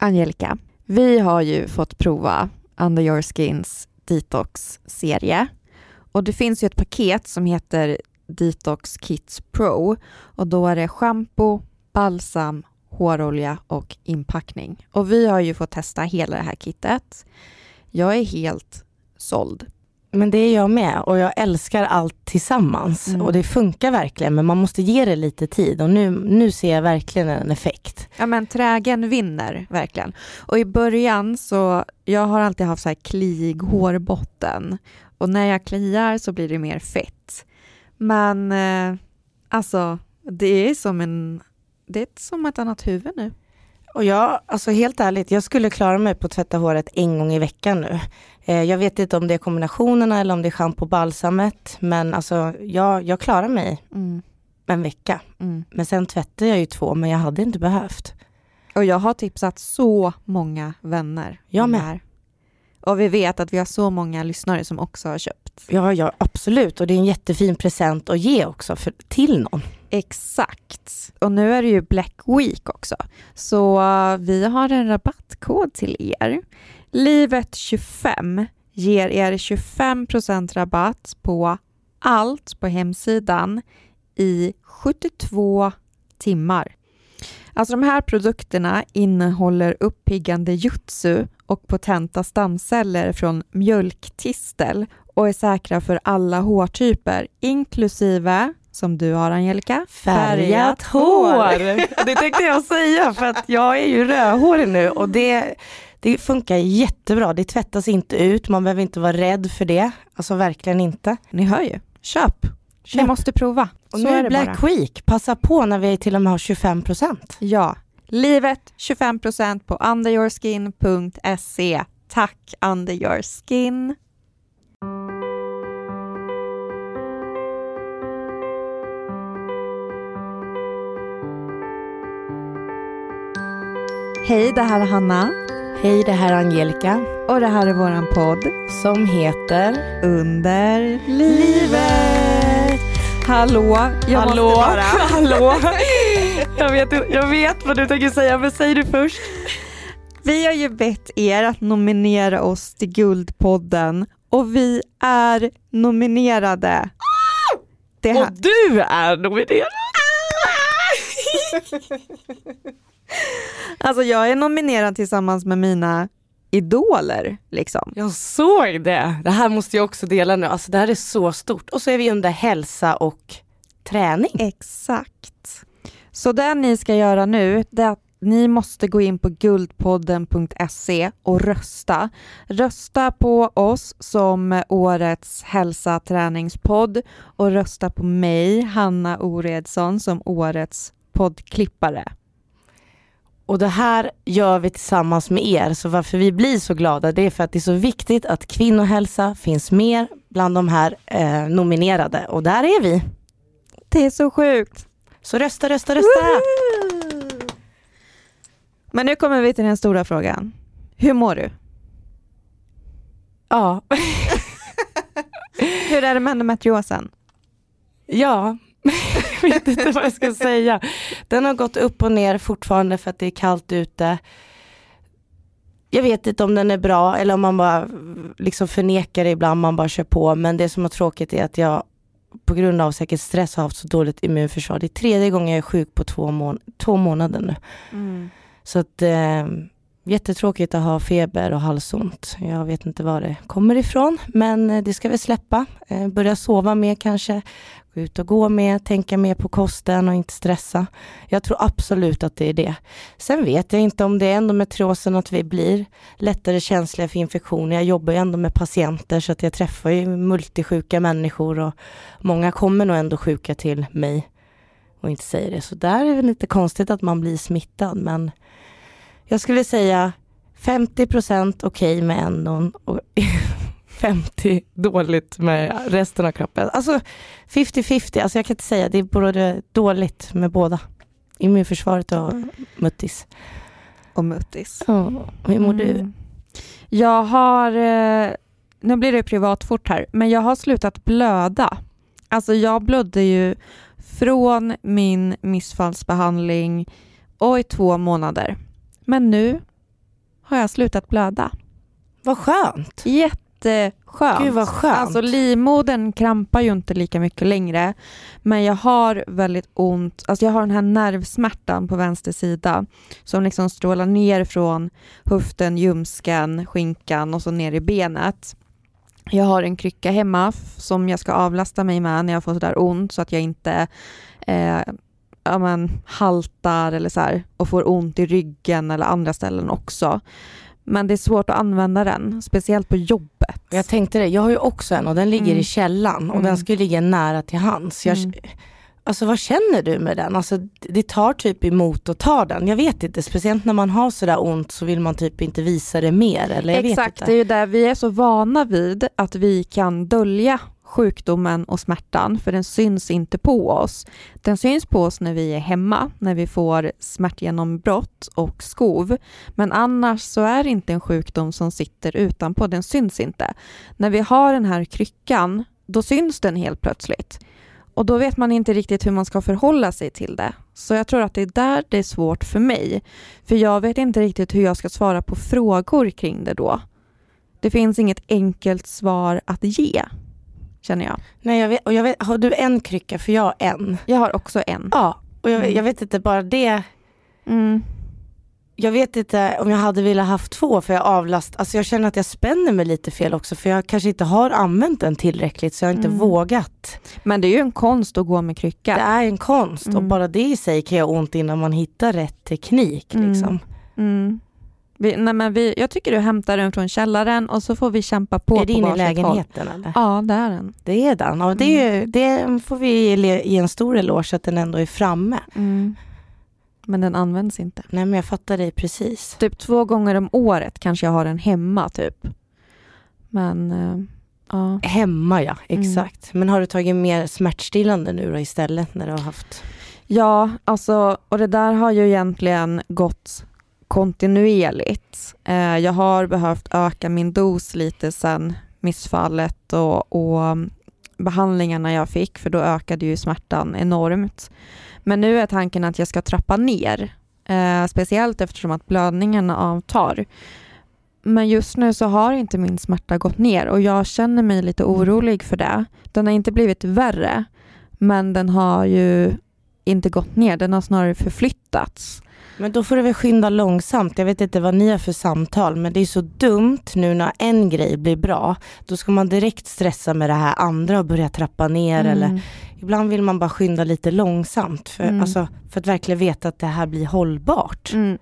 Angelica, vi har ju fått prova Under Your Skins Detox-serie. Och det finns ju ett paket som heter Detox Kits Pro och då är det shampoo, balsam, hårolja och inpackning. Och vi har ju fått testa hela det här kittet. Jag är helt såld. Men det är jag med och jag älskar allt tillsammans Mm. och det funkar verkligen men man måste ge det lite tid och nu, nu ser jag verkligen en effekt. Ja men trägen vinner verkligen. Och i början så, jag har alltid haft så här kliig hårbotten och när jag kliar så blir det mer fett. Men eh, alltså, det är som en, det är som ett annat huvud nu. Och jag, alltså helt ärligt, jag skulle klara mig på att tvätta håret en gång i veckan nu. Eh, jag vet inte om det är kombinationerna eller om det är schampo och balsamet men alltså jag, jag klarar mig Mm, en vecka. mm. Men sen tvättar jag ju två men jag hade inte behövt. Och jag har tipsat så många vänner Jag med. här. Och vi vet att vi har så många lyssnare som också har köpt. Ja, ja absolut och det är en jättefin present att ge också för, till någon. Exakt. Och nu är det ju Black Week också. Så uh, vi har en rabattkod till er. Livet25 ger er 25% rabatt på allt på hemsidan i 72 timmar. Alltså de här produkterna innehåller uppiggande jutsu och potenta stamceller från mjölktistel och är säkra för alla hårtyper, inklusive, som du har Angelica, Färgat hår! Det tänkte jag säga för att jag är ju rödhårig nu och det, det funkar jättebra. Det tvättas inte ut, man behöver inte vara rädd för det. Alltså verkligen inte. Ni hör ju. Köp! Ni Köp. måste prova. Och Så nu är det Black bara. Week, passa på när vi till och med har 25%. Ja. Livet 25% på underyourskin.se. Tack Under Your Skin. Hej, det här är Hanna Hej, det här är Angelica och det här är våran podd som heter Under livet. Hallå, jag Hallå, måste bara... hallå. Jag vet, jag vet vad du tänker säga, men säg du först. Vi har ju bett er att nominera oss till Guldpodden och vi är nominerade. Det här, Och du är nominerad. alltså jag är nominerad tillsammans med mina idoler. Liksom. Jag såg det. Det här måste jag också dela nu. Alltså det här är så stort. Och så är vi under hälsa och träning. Exakt. Så det ni ska göra nu det är att ni måste gå in på guldpodden.se och rösta. Rösta på oss som årets hälsa träningspodd och rösta på mig, Hanna Oredsson, som årets poddklippare. Och det här gör vi tillsammans med er. Så varför vi blir så glada det är för att det är så viktigt att kvinnohälsa finns med bland de här eh, nominerade. Och där är vi. Det är så sjukt! Så rösta, rösta, rösta. Men nu kommer vi till den stora frågan. Hur mår du? Ja. Hur är det med endometriosen? Ja. Jag vet inte vad jag ska säga. Den har gått upp och ner fortfarande för att det är kallt ute. Jag vet inte om den är bra eller om man bara liksom förnekar det ibland, man bara kör på. Men det som är tråkigt är att jag på grund av säkert stress har haft så dåligt immunförsvar. Det är tredje gången jag är sjuk på två, mån- två månader nu. Så att eh, jättetråkigt att ha feber och halsont. Jag vet inte var det kommer ifrån, men eh, det ska vi släppa. Eh, börja sova mer kanske, ut och gå med, tänka mer på kosten och inte stressa. Jag tror absolut att det är det. Sen vet jag inte om det är endometriosen att vi blir lättare känsliga för infektioner. Jag jobbar ju ändå med patienter så att jag träffar ju multisjuka människor och många kommer nog ändå sjuka till mig och inte säger det. Så där är det lite konstigt att man blir smittad men jag skulle säga 50% okej med endon och 50 dåligt med resten av kroppen. Alltså 50-50, alltså jag kan inte säga, det är både dåligt med båda. Immunförsvaret och muttis. Och muttis. Ja, hur mår du? Mm. Jag har, eh, nu blir det privat fort här, men jag har slutat blöda. Alltså jag blödde ju från min missfallsbehandling och i två månader. Men nu har jag slutat blöda. Vad skönt. Jätteskönt. Gud vad skönt. Alltså livmodern krampar ju inte lika mycket längre. Men jag har väldigt ont, alltså jag har den här nervsmärtan på vänster sida som liksom strålar ner från höften, ljumsken, skinkan och så ner i benet. Jag har en krycka hemma som jag ska avlasta mig med när jag får sådär ont så att jag inte eh, ja, men, haltar eller så här, och får ont i ryggen eller andra ställen också. Men det är svårt att använda den, speciellt på jobbet. Jag tänkte det, jag har ju också en och den ligger Mm. i källan och Mm. den ska ju ligga nära till hands. Jag, Mm. Alltså vad känner du med den? Alltså det tar typ emot att ta den. Jag vet inte, speciellt när man har sådär ont så vill man typ inte visa det mer. Eller jag Exakt, vet det är inte. ju där vi är så vana vid att vi kan dölja sjukdomen och smärtan för den syns inte på oss. Den syns på oss när vi är hemma, när vi får smärtgenombrott och skov. Men annars så är det inte en sjukdom som sitter utanpå, den syns inte. När vi har den här kryckan, då syns den helt plötsligt. Och då vet man inte riktigt hur man ska förhålla sig till det. Så jag tror att det är där det är svårt för mig. För jag vet inte riktigt hur jag ska svara på frågor kring det då. Det finns inget enkelt svar att ge, känner jag. Nej, jag vet, och jag vet, har du en krycka? För jag har en. Jag har också en. Ja, och jag, Mm. jag vet inte bara det. Mm. Jag vet inte om jag hade velat haft två för jag avlast, alltså jag känner att jag spänner mig lite fel också för jag kanske inte har använt den tillräckligt så jag har inte Mm. vågat. Men det är ju en konst att gå med krycka. Det är en konst och Mm. bara det i sig kan göra ont innan man hittar rätt teknik. Mm. Liksom. Mm. Vi, nej men vi, jag tycker du hämtar den från källaren och så får vi kämpa på är det inne i lägenheten eller? Ja, det är den. Det är den. Ja, det, är, det får vi ge- en stor eloge att den ändå är framme. Mm. Men den används inte. Nej men jag fattar dig precis. Typ två gånger om året kanske jag har den hemma typ. Men eh, ja. Hemma ja, Mm. exakt. Men har du tagit mer smärtstillande nu då istället när du har haft? Ja, alltså, och det där har ju egentligen gått kontinuerligt. Eh, jag har behövt öka min dos lite sen missfallet och, och mm, behandlingarna jag fick, för då ökade ju smärtan enormt. Men nu är tanken att jag ska trappa ner, eh, speciellt eftersom att blödningarna avtar. Men just nu så har inte min smärta gått ner och jag känner mig lite orolig för det. Den har inte blivit värre, men den har ju inte gått ner, den har snarare förflyttats. Men då får du väl skynda långsamt. Jag vet inte vad ni har för samtal men det är så dumt nu när en grej blir bra. Då ska man direkt stressa med det här andra och börja trappa ner Mm. eller ibland vill man bara skynda lite långsamt för, Mm. alltså, för att verkligen veta att det här blir hållbart. Mm.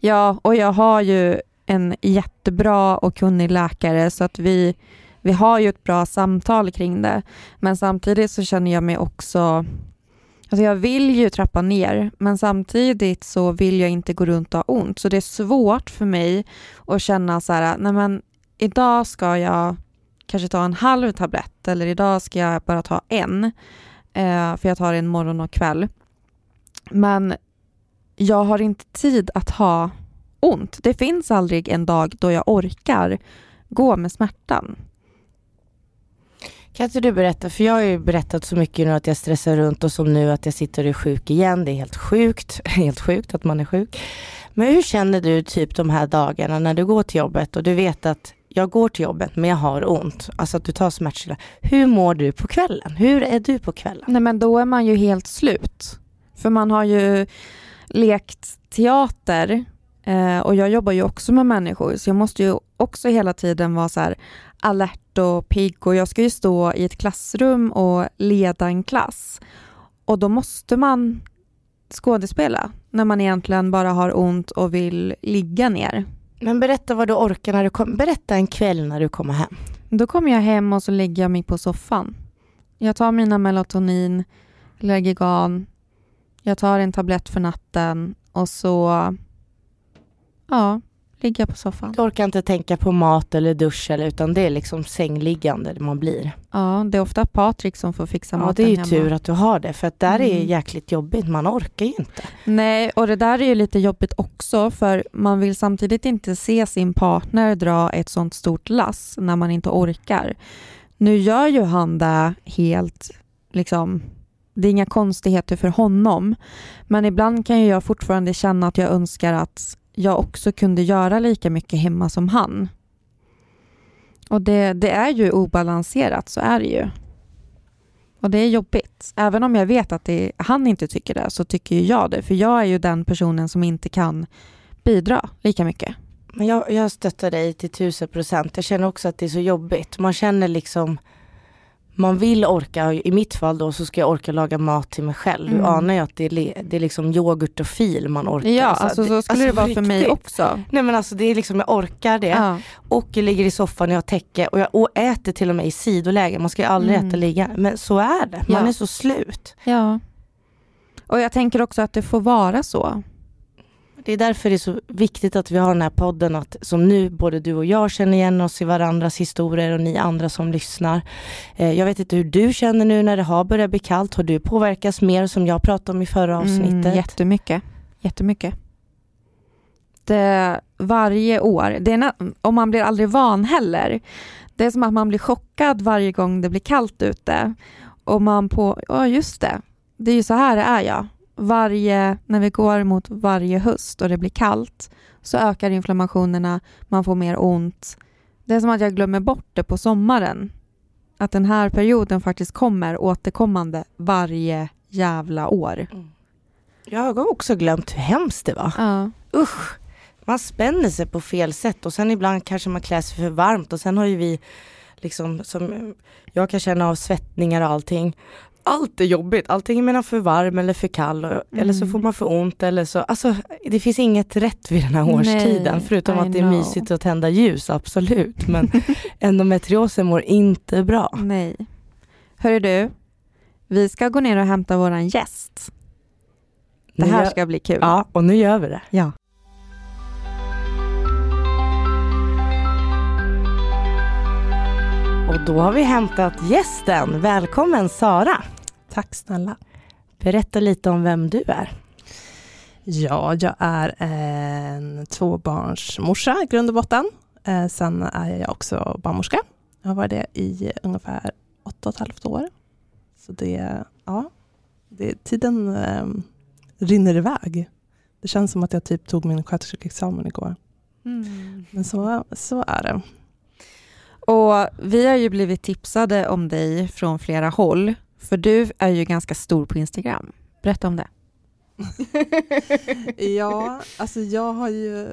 Ja, och jag har ju en jättebra och kunnig läkare så att vi, vi har ju ett bra samtal kring det. Men samtidigt så känner jag mig också Alltså jag vill ju trappa ner, men samtidigt så vill jag inte gå runt och ha ont. Så det är svårt för mig att känna så här, nej men idag ska jag kanske ta en halv tablett eller idag ska jag bara ta en. Eh, för jag tar en morgon och kväll. Men jag har inte tid att ha ont. Det finns aldrig en dag då jag orkar gå med smärtan. Kan inte du berätta, för jag har ju berättat så mycket nu att jag stressar runt och som nu att jag sitter och är sjuk igen. Det är helt sjukt, helt sjukt att man är sjuk. Men hur känner du typ de här dagarna när du går till jobbet och du vet att jag går till jobbet men jag har ont, alltså att du tar smärtstillande. Hur mår du på kvällen? Hur är du på kvällen? Nej men då är man ju helt slut. För man har ju lekt teater eh, och jag jobbar ju också med människor så jag måste ju också hela tiden vara så här alert och pigg och jag ska ju stå i ett klassrum och leda en klass. Och då måste man skådespela när man egentligen bara har ont och vill ligga ner. Men berätta vad du orkar när du kommer, berätta en kväll när du kommer hem. Då kommer jag hem och så lägger jag mig på soffan. Jag tar mina melatonin, Lergigan, jag tar en tablett för natten och så ja, ligger jag på soffan. Du orkar inte tänka på mat eller dusch eller utan det är liksom sängliggande man blir. Ja, det är ofta Patrik som får fixa Ja maten det är ju hemma. tur att du har det för att där är Mm. jäkligt jobbigt, man orkar ju inte. Nej, och det där är ju lite jobbigt också för man vill samtidigt inte se sin partner dra ett sånt stort lass när man inte orkar. Nu gör ju han det helt, liksom, det är inga konstigheter för honom. Men ibland kan jag fortfarande känna att jag önskar att jag också kunde göra lika mycket hemma som han. Och det, det är ju obalanserat, så är det ju. Och det är jobbigt. Även om jag vet att det, han inte tycker det så tycker ju jag det. För jag är ju den personen som inte kan bidra lika mycket. Men jag, jag stöttar dig till tusen procent. Jag känner också att det är så jobbigt. Man känner liksom man vill orka, i mitt fall då så ska jag orka laga mat till mig själv. Mm. Du anar ju att det är, det är liksom yoghurt och fil man orkar. Ja, alltså, så skulle alltså, det vara för mig också. Nej men alltså det är liksom, jag orkar det. Ja. Och jag ligger i soffan, jag har täcke och jag och äter till och med i sidoläge. Man ska ju aldrig mm. äta ligga. Men så är det, man ja. är så slut. Ja. Och jag tänker också att det får vara så. Det är därför det är så viktigt att vi har den här podden, att, som nu både du och jag känner igen oss i varandras historier och ni andra som lyssnar. Eh, jag vet inte hur du känner nu när det har börjat bli kallt. Har du påverkats mer som jag pratade om i förra mm, avsnittet? Mm, jättemycket. Jättemycket. Det, varje år, det är, och man blir aldrig van heller. Det är som att man blir chockad varje gång det blir kallt ute. Och man på, ja just det, det är ju så här det är ja varje, när vi går mot varje höst och det blir kallt så ökar inflammationerna, man får mer ont. Det är som att jag glömmer bort det på sommaren. Att den här perioden faktiskt kommer återkommande varje jävla år. Mm. Jag har också glömt hur hemskt det var. Ja. Usch! Man spänner sig på fel sätt och sen ibland kanske man klär sig för varmt och sen har ju vi liksom som jag kan känna av svettningar och allting allt är jobbigt. Antingen är man för varm eller för kall och, mm. eller så får man för ont eller så. Alltså, det finns inget rätt vid den här årstiden Nej, förutom I att det är know. mysigt att tända ljus, absolut. Men endometriosen mår inte bra. Nej. Hörru du, vi ska gå ner och hämta våran gäst. Det här ska bli kul. Ja, och nu gör vi det. Ja. Och då har vi hämtat gästen. Välkommen Sara! Tack snälla. Berätta lite om vem du är. Ja, jag är en tvåbarnsmorsa i grund och botten. Eh, sen är jag också barnmorska. Jag har varit det i ungefär åtta och ett halvt år. Så det, ja, det, tiden eh, rinner iväg. Det känns som att jag typ tog min sköterskeexamen igår. Mm. Men så, så är det. Och vi har ju blivit tipsade om dig från flera håll, för du är ju ganska stor på Instagram. Berätta om det. ja, alltså jag har ju,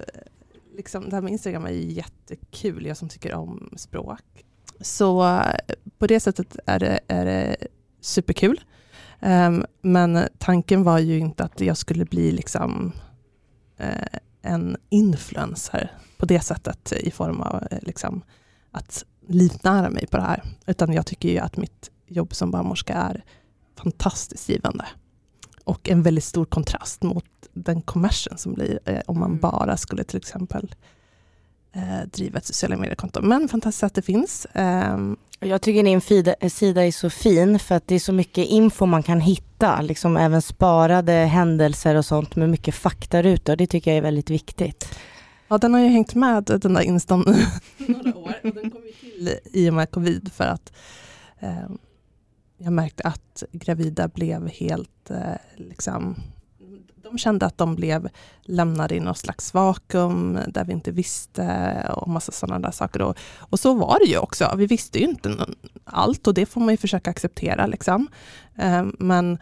liksom, det här med Instagram är ju jättekul, jag som tycker om språk. Så på det sättet är det, är det superkul. Um, men tanken var ju inte att jag skulle bli liksom uh, en influencer på det sättet i form av uh, liksom, att livnära mig på det här. Utan jag tycker ju att mitt jobb som barnmorska är fantastiskt givande. Och en väldigt stor kontrast mot den kommersen som blir eh, om man mm. bara skulle till exempel eh, driva ett sociala mediekonto. Men fantastiskt att det finns. Eh, jag tycker din fida, sida är så fin för att det är så mycket info man kan hitta, liksom även sparade händelser och sånt med mycket faktarutor. Det tycker jag är väldigt viktigt. Ja, den har ju hängt med den där instan några år. Och den kom ju till i och med covid för att eh, jag märkte att gravida blev helt, eh, liksom, de kände att de blev lämnade i något slags vakuum där vi inte visste och massa sådana där saker. Och, och så var det ju också. Vi visste ju inte allt och det får man ju försöka acceptera. Liksom. Eh, men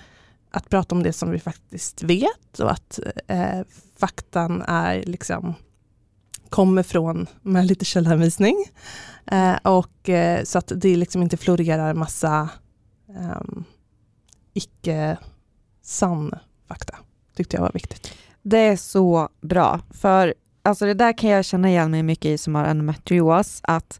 att prata om det som vi faktiskt vet och att eh, faktan är liksom kommer från med lite källhänvisning. Eh, och, eh, så att det liksom inte florerar massa um, icke sann fakta. Tyckte jag var viktigt. Det är så bra, för alltså det där kan jag känna igen mig mycket i som har endometrios, att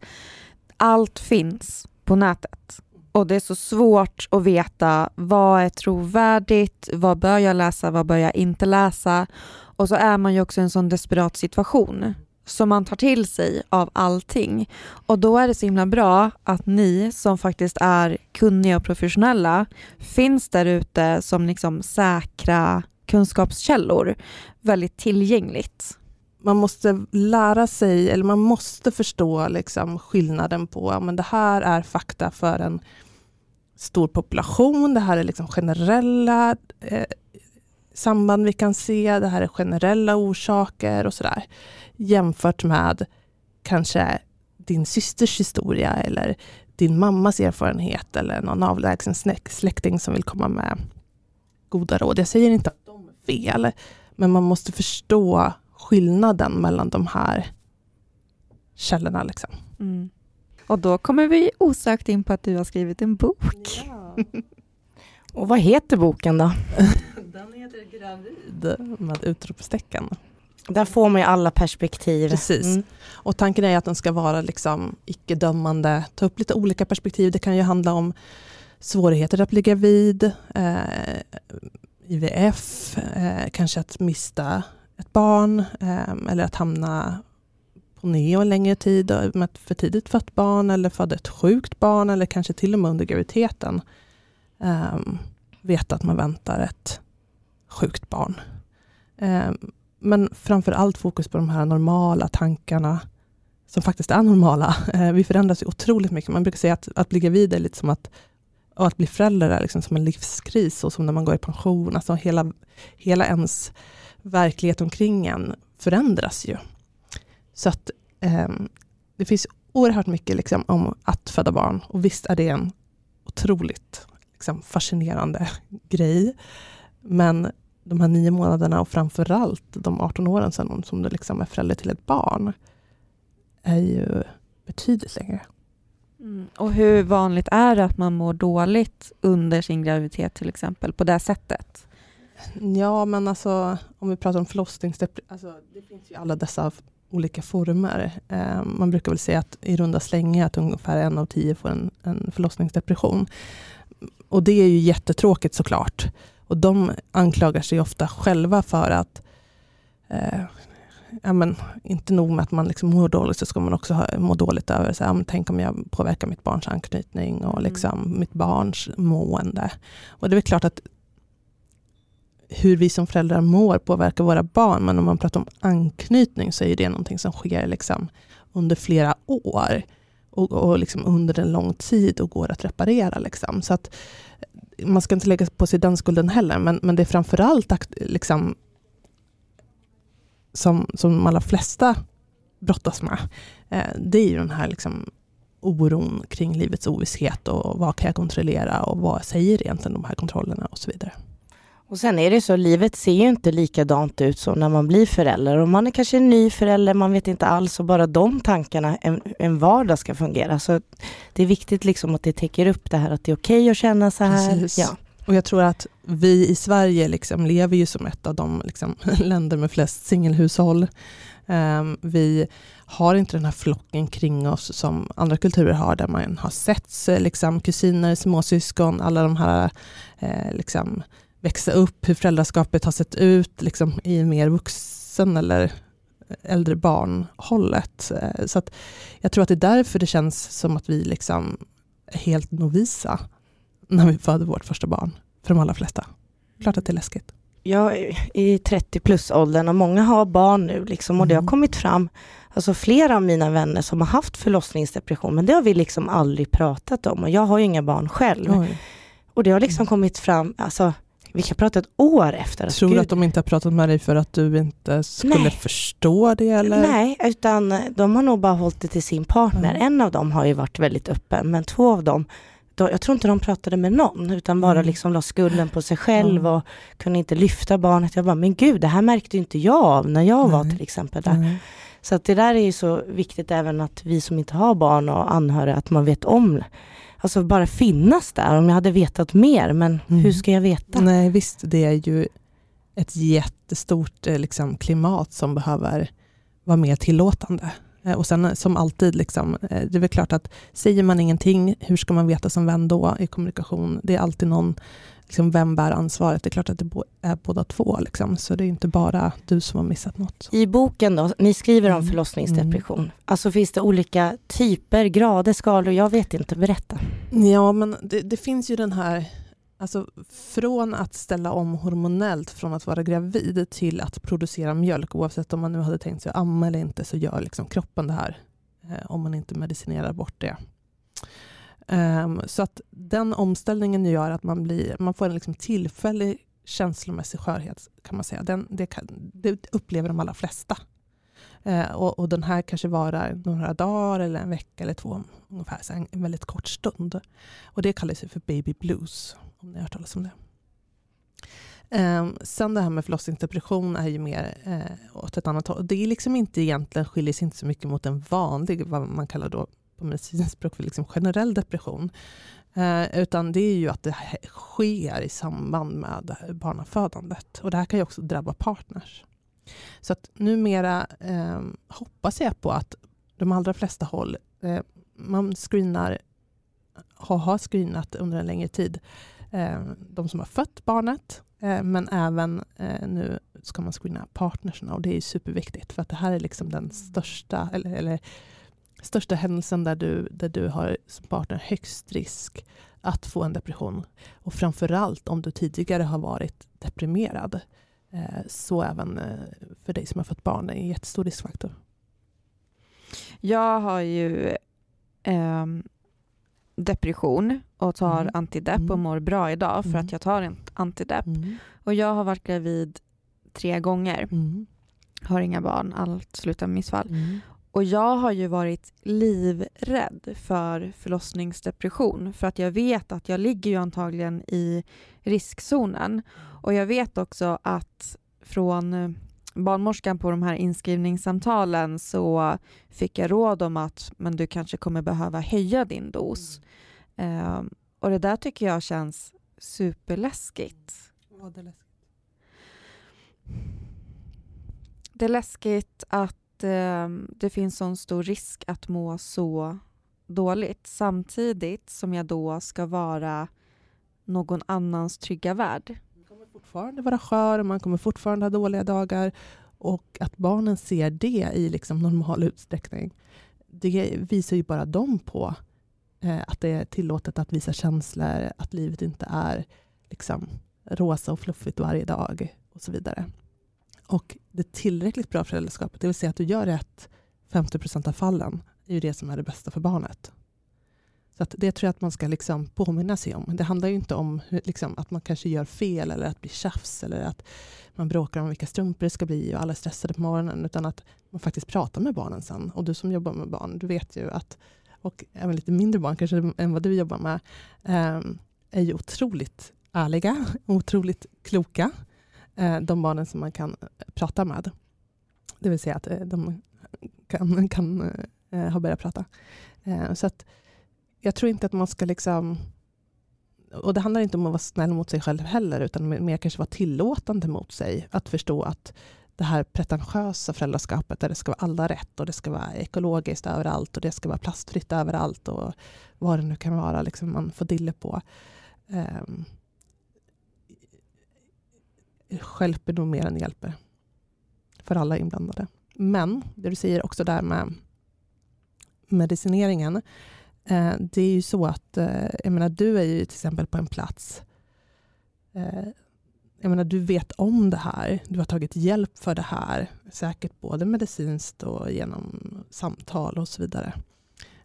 allt finns på nätet. Och det är så svårt att veta vad är trovärdigt, vad bör jag läsa, vad bör jag inte läsa? Och så är man ju också i en sån desperat situation som man tar till sig av allting. Och då är det så himla bra att ni som faktiskt är kunniga och professionella finns där ute som liksom säkra kunskapskällor väldigt tillgängligt. Man måste lära sig, eller man måste förstå liksom skillnaden på, men det här är fakta för en stor population, det här är liksom generella eh, samband vi kan se, det här är generella orsaker och sådär. Jämfört med kanske din systers historia eller din mammas erfarenhet eller någon avlägsen släkting som vill komma med goda råd. Jag säger inte att de är fel, men man måste förstå skillnaden mellan de här källorna. Liksom. Mm. Och då kommer vi osökt in på att du har skrivit en bok. Ja. Och vad heter boken då? Den heter Gravid med utropstecken. Där får man ju alla perspektiv. Precis. Mm. Och tanken är att den ska vara liksom icke-dömande, ta upp lite olika perspektiv. Det kan ju handla om svårigheter att bli gravid, eh, IVF, eh, kanske att mista ett barn eh, eller att hamna på neo en längre tid med ett för tidigt fött barn eller föda ett sjukt barn eller kanske till och med under graviditeten eh, veta att man väntar ett sjukt barn. Men framför allt fokus på de här normala tankarna som faktiskt är normala. Eh, vi förändras ju otroligt mycket. Man brukar säga att, att bli gravid är lite som att och att bli förälder är liksom som en livskris, och som när man går i pension. Alltså hela, hela ens verklighet omkring en förändras ju. Så att eh, det finns oerhört mycket liksom om att föda barn. Och visst är det en otroligt liksom, fascinerande grej. Men de här nio månaderna och framförallt de 18 åren sen som du liksom är förälder till ett barn är ju betydligt längre. Mm. Och hur vanligt är det att man mår dåligt under sin graviditet till exempel på det sättet? Ja, men alltså om vi pratar om förlossningsdepression, alltså, det finns ju alla dessa olika former. Eh, man brukar väl säga att i runda slängar att ungefär en av tio får en, en förlossningsdepression. Och det är ju jättetråkigt såklart. Och de anklagar sig ofta själva för att eh, ja, men, inte nog med att man liksom mår dåligt, så ska man också ha, må dåligt över, så, ja, tänk om jag påverkar mitt barns anknytning och mm. liksom, mitt barns mående. Och det är väl klart att hur vi som föräldrar mår påverkar våra barn, men om man pratar om anknytning så är det någonting som sker liksom under flera år och, och liksom under en lång tid och går att reparera. Liksom. Så att man ska inte lägga på sig den skulden heller, men, men det är framförallt liksom, som, som de allra flesta brottas med. Eh, det är ju den här liksom, oron kring livets ovisshet och vad kan jag kontrollera och vad säger egentligen de här kontrollerna och så vidare. Och sen är det så, livet ser ju inte likadant ut som när man blir förälder. Och man är kanske en ny förälder, man vet inte alls och bara de tankarna, en, en vardag ska fungera. Så det är viktigt liksom att det täcker upp det här att det är okej okay att känna så här. Ja. Och jag tror att vi i Sverige liksom lever ju som ett av de liksom länder med flest singelhushåll. Um, vi har inte den här flocken kring oss som andra kulturer har, där man har setts, liksom, kusiner, småsyskon, alla de här eh, liksom, växa upp, hur föräldraskapet har sett ut liksom, i mer vuxen eller äldre barn-hållet. Eh, så att jag tror att det är därför det känns som att vi liksom är helt novisa när vi föder vårt första barn, för de allra flesta. Klart att det är läskigt. Jag är i 30 plus-åldern och många har barn nu liksom, och det har mm. kommit fram Alltså flera av mina vänner som har haft förlossningsdepression, men det har vi liksom aldrig pratat om och jag har ju inga barn själv. Oj. Och det har liksom mm. kommit fram, alltså vi kan prata ett år efter. Tror du att de inte har pratat med dig för att du inte skulle Nej. förstå det? Eller? Nej, utan de har nog bara hållit det till sin partner. Mm. En av dem har ju varit väldigt öppen, men två av dem då, jag tror inte de pratade med någon, utan bara mm. liksom la skulden på sig själv och kunde inte lyfta barnet. Jag bara, men gud, det här märkte inte jag av när jag var till exempel där. Så att det där är ju så viktigt även att vi som inte har barn och anhöriga, att man vet om alltså bara finnas där om jag hade vetat mer, men mm. hur ska jag veta? Nej visst, det är ju ett jättestort eh, liksom, klimat som behöver vara mer tillåtande. Eh, och sen som alltid, liksom, eh, det är väl klart att säger man ingenting, hur ska man veta som vän då i kommunikation? Det är alltid någon liksom, vem bär ansvaret? Det är klart att det är båda två, liksom. så det är inte bara du som har missat något. I boken då, ni skriver om mm. förlossningsdepression. Mm. Alltså finns det olika typer, grader, skalor? Jag vet inte, berätta. Ja, men det, det finns ju den här Alltså från att ställa om hormonellt från att vara gravid till att producera mjölk, oavsett om man nu hade tänkt sig att amma eller inte, så gör liksom kroppen det här, eh, om man inte medicinerar bort det. Um, så att den omställningen gör att man, blir, man får en liksom tillfällig känslomässig skörhet kan man säga. Den, det, kan, det upplever de allra flesta. Uh, och, och, den här kanske varar några dagar eller en vecka eller två ungefär, så en, en väldigt kort stund. Och det kallas för baby blues, om ni har hört talas om det. Ehm, sen det här med förlossningsdepression är ju mer eh, åt ett annat håll. Det är liksom inte egentligen, skiljer sig inte så mycket mot en vanlig, vad man kallar då på medicinskt språk för liksom generell depression. Eh, utan det är ju att det sker i samband med barnafödandet. Och det här kan ju också drabba partners. Så att numera eh, hoppas jag på att de allra flesta håll, eh, man screenar, har, har screenat under en längre tid, eh, de som har fött barnet, eh, men även eh, nu ska man screena partnerserna och det är superviktigt för att det här är liksom den största, eller, eller största händelsen där du, där du har som partner högst risk att få en depression. Och framförallt om du tidigare har varit deprimerad. Eh, så även eh, för dig som har fått barn är en jättestor riskfaktor. Jag har ju eh, depression och tar mm. antidepp och mm. mår bra idag för mm. att jag tar en antidepp. Mm. Och jag har varit gravid tre gånger. Mm. Har inga barn, allt slutar med missfall. Mm. Och jag har ju varit livrädd för förlossningsdepression för att jag vet att jag ligger ju antagligen i riskzonen. Och jag vet också att från eh, barnmorskan på de här inskrivningssamtalen så fick jag råd om att men du kanske kommer behöva höja din dos. Mm. Uh, och det där tycker jag känns superläskigt. Vad är läskigt? Det är läskigt att eh, det finns sån stor risk att må så dåligt samtidigt som jag då ska vara någon annans trygga värld. Man kommer fortfarande vara skör, man kommer fortfarande ha dåliga dagar och att barnen ser det i liksom normal utsträckning, det visar ju bara dem på eh, att det är tillåtet att visa känslor, att livet inte är liksom rosa och fluffigt varje dag och så vidare. Och det tillräckligt bra föräldraskapet, det vill säga att du gör rätt 50 procent av fallen, är ju det som är det bästa för barnet. Så att det tror jag att man ska liksom påminna sig om. Det handlar ju inte om liksom, att man kanske gör fel eller att det blir tjafs eller att man bråkar om vilka strumpor det ska bli och alla är stressade på morgonen, utan att man faktiskt pratar med barnen sen. Och du som jobbar med barn, du vet ju att, och även lite mindre barn kanske än vad du jobbar med, ehm, är ju otroligt ärliga, otroligt kloka Eh, de barnen som man kan eh, prata med. Det vill säga att eh, de kan, kan ha börjat prata. Så att jag tror inte att man ska liksom och det handlar inte om att vara snäll mot sig själv heller, utan mer kanske vara tillåtande mot sig. Att förstå att det här pretentiösa föräldraskapet, där det ska vara alla rätt och det ska vara ekologiskt överallt och det ska vara plastfritt överallt och vad det nu kan vara, liksom man får dille på. Um, skälper nog mer än hjälper. För alla inblandade. Men det du säger också där med medicineringen. Eh, det är ju så att, eh, jag menar du är ju till exempel på en plats eh, jag menar, du vet om det här, du har tagit hjälp för det här, säkert både medicinskt och genom samtal och så vidare.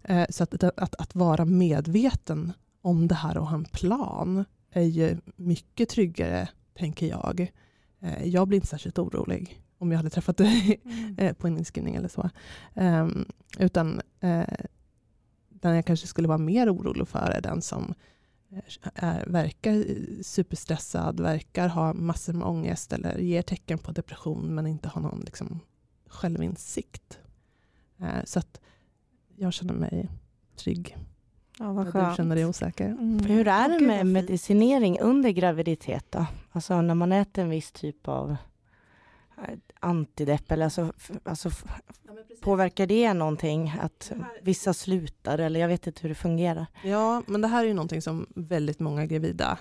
Eh, så att, att, att vara medveten om det här och ha en plan är ju mycket tryggare tänker jag. Eh, jag blir inte särskilt orolig om jag hade träffat dig mm. Eh, på en inskrivning eller så. Um, utan uh, den jag kanske skulle vara mer orolig för är den som är, verkar superstressad, verkar ha massor med ångest eller ger tecken på depression men inte har någon liksom, självinsikt. Uh, så att jag känner mig trygg. Ja, vad skönt. Du känner dig osäker. Mm. Hur är det med medicinering under graviditet då? Alltså när man äter en viss typ av eh, antidepp eller alltså, alltså ja, påverkar det någonting att vissa slutar eller jag vet inte hur det fungerar. Ja men det här är ju någonting som väldigt många gravida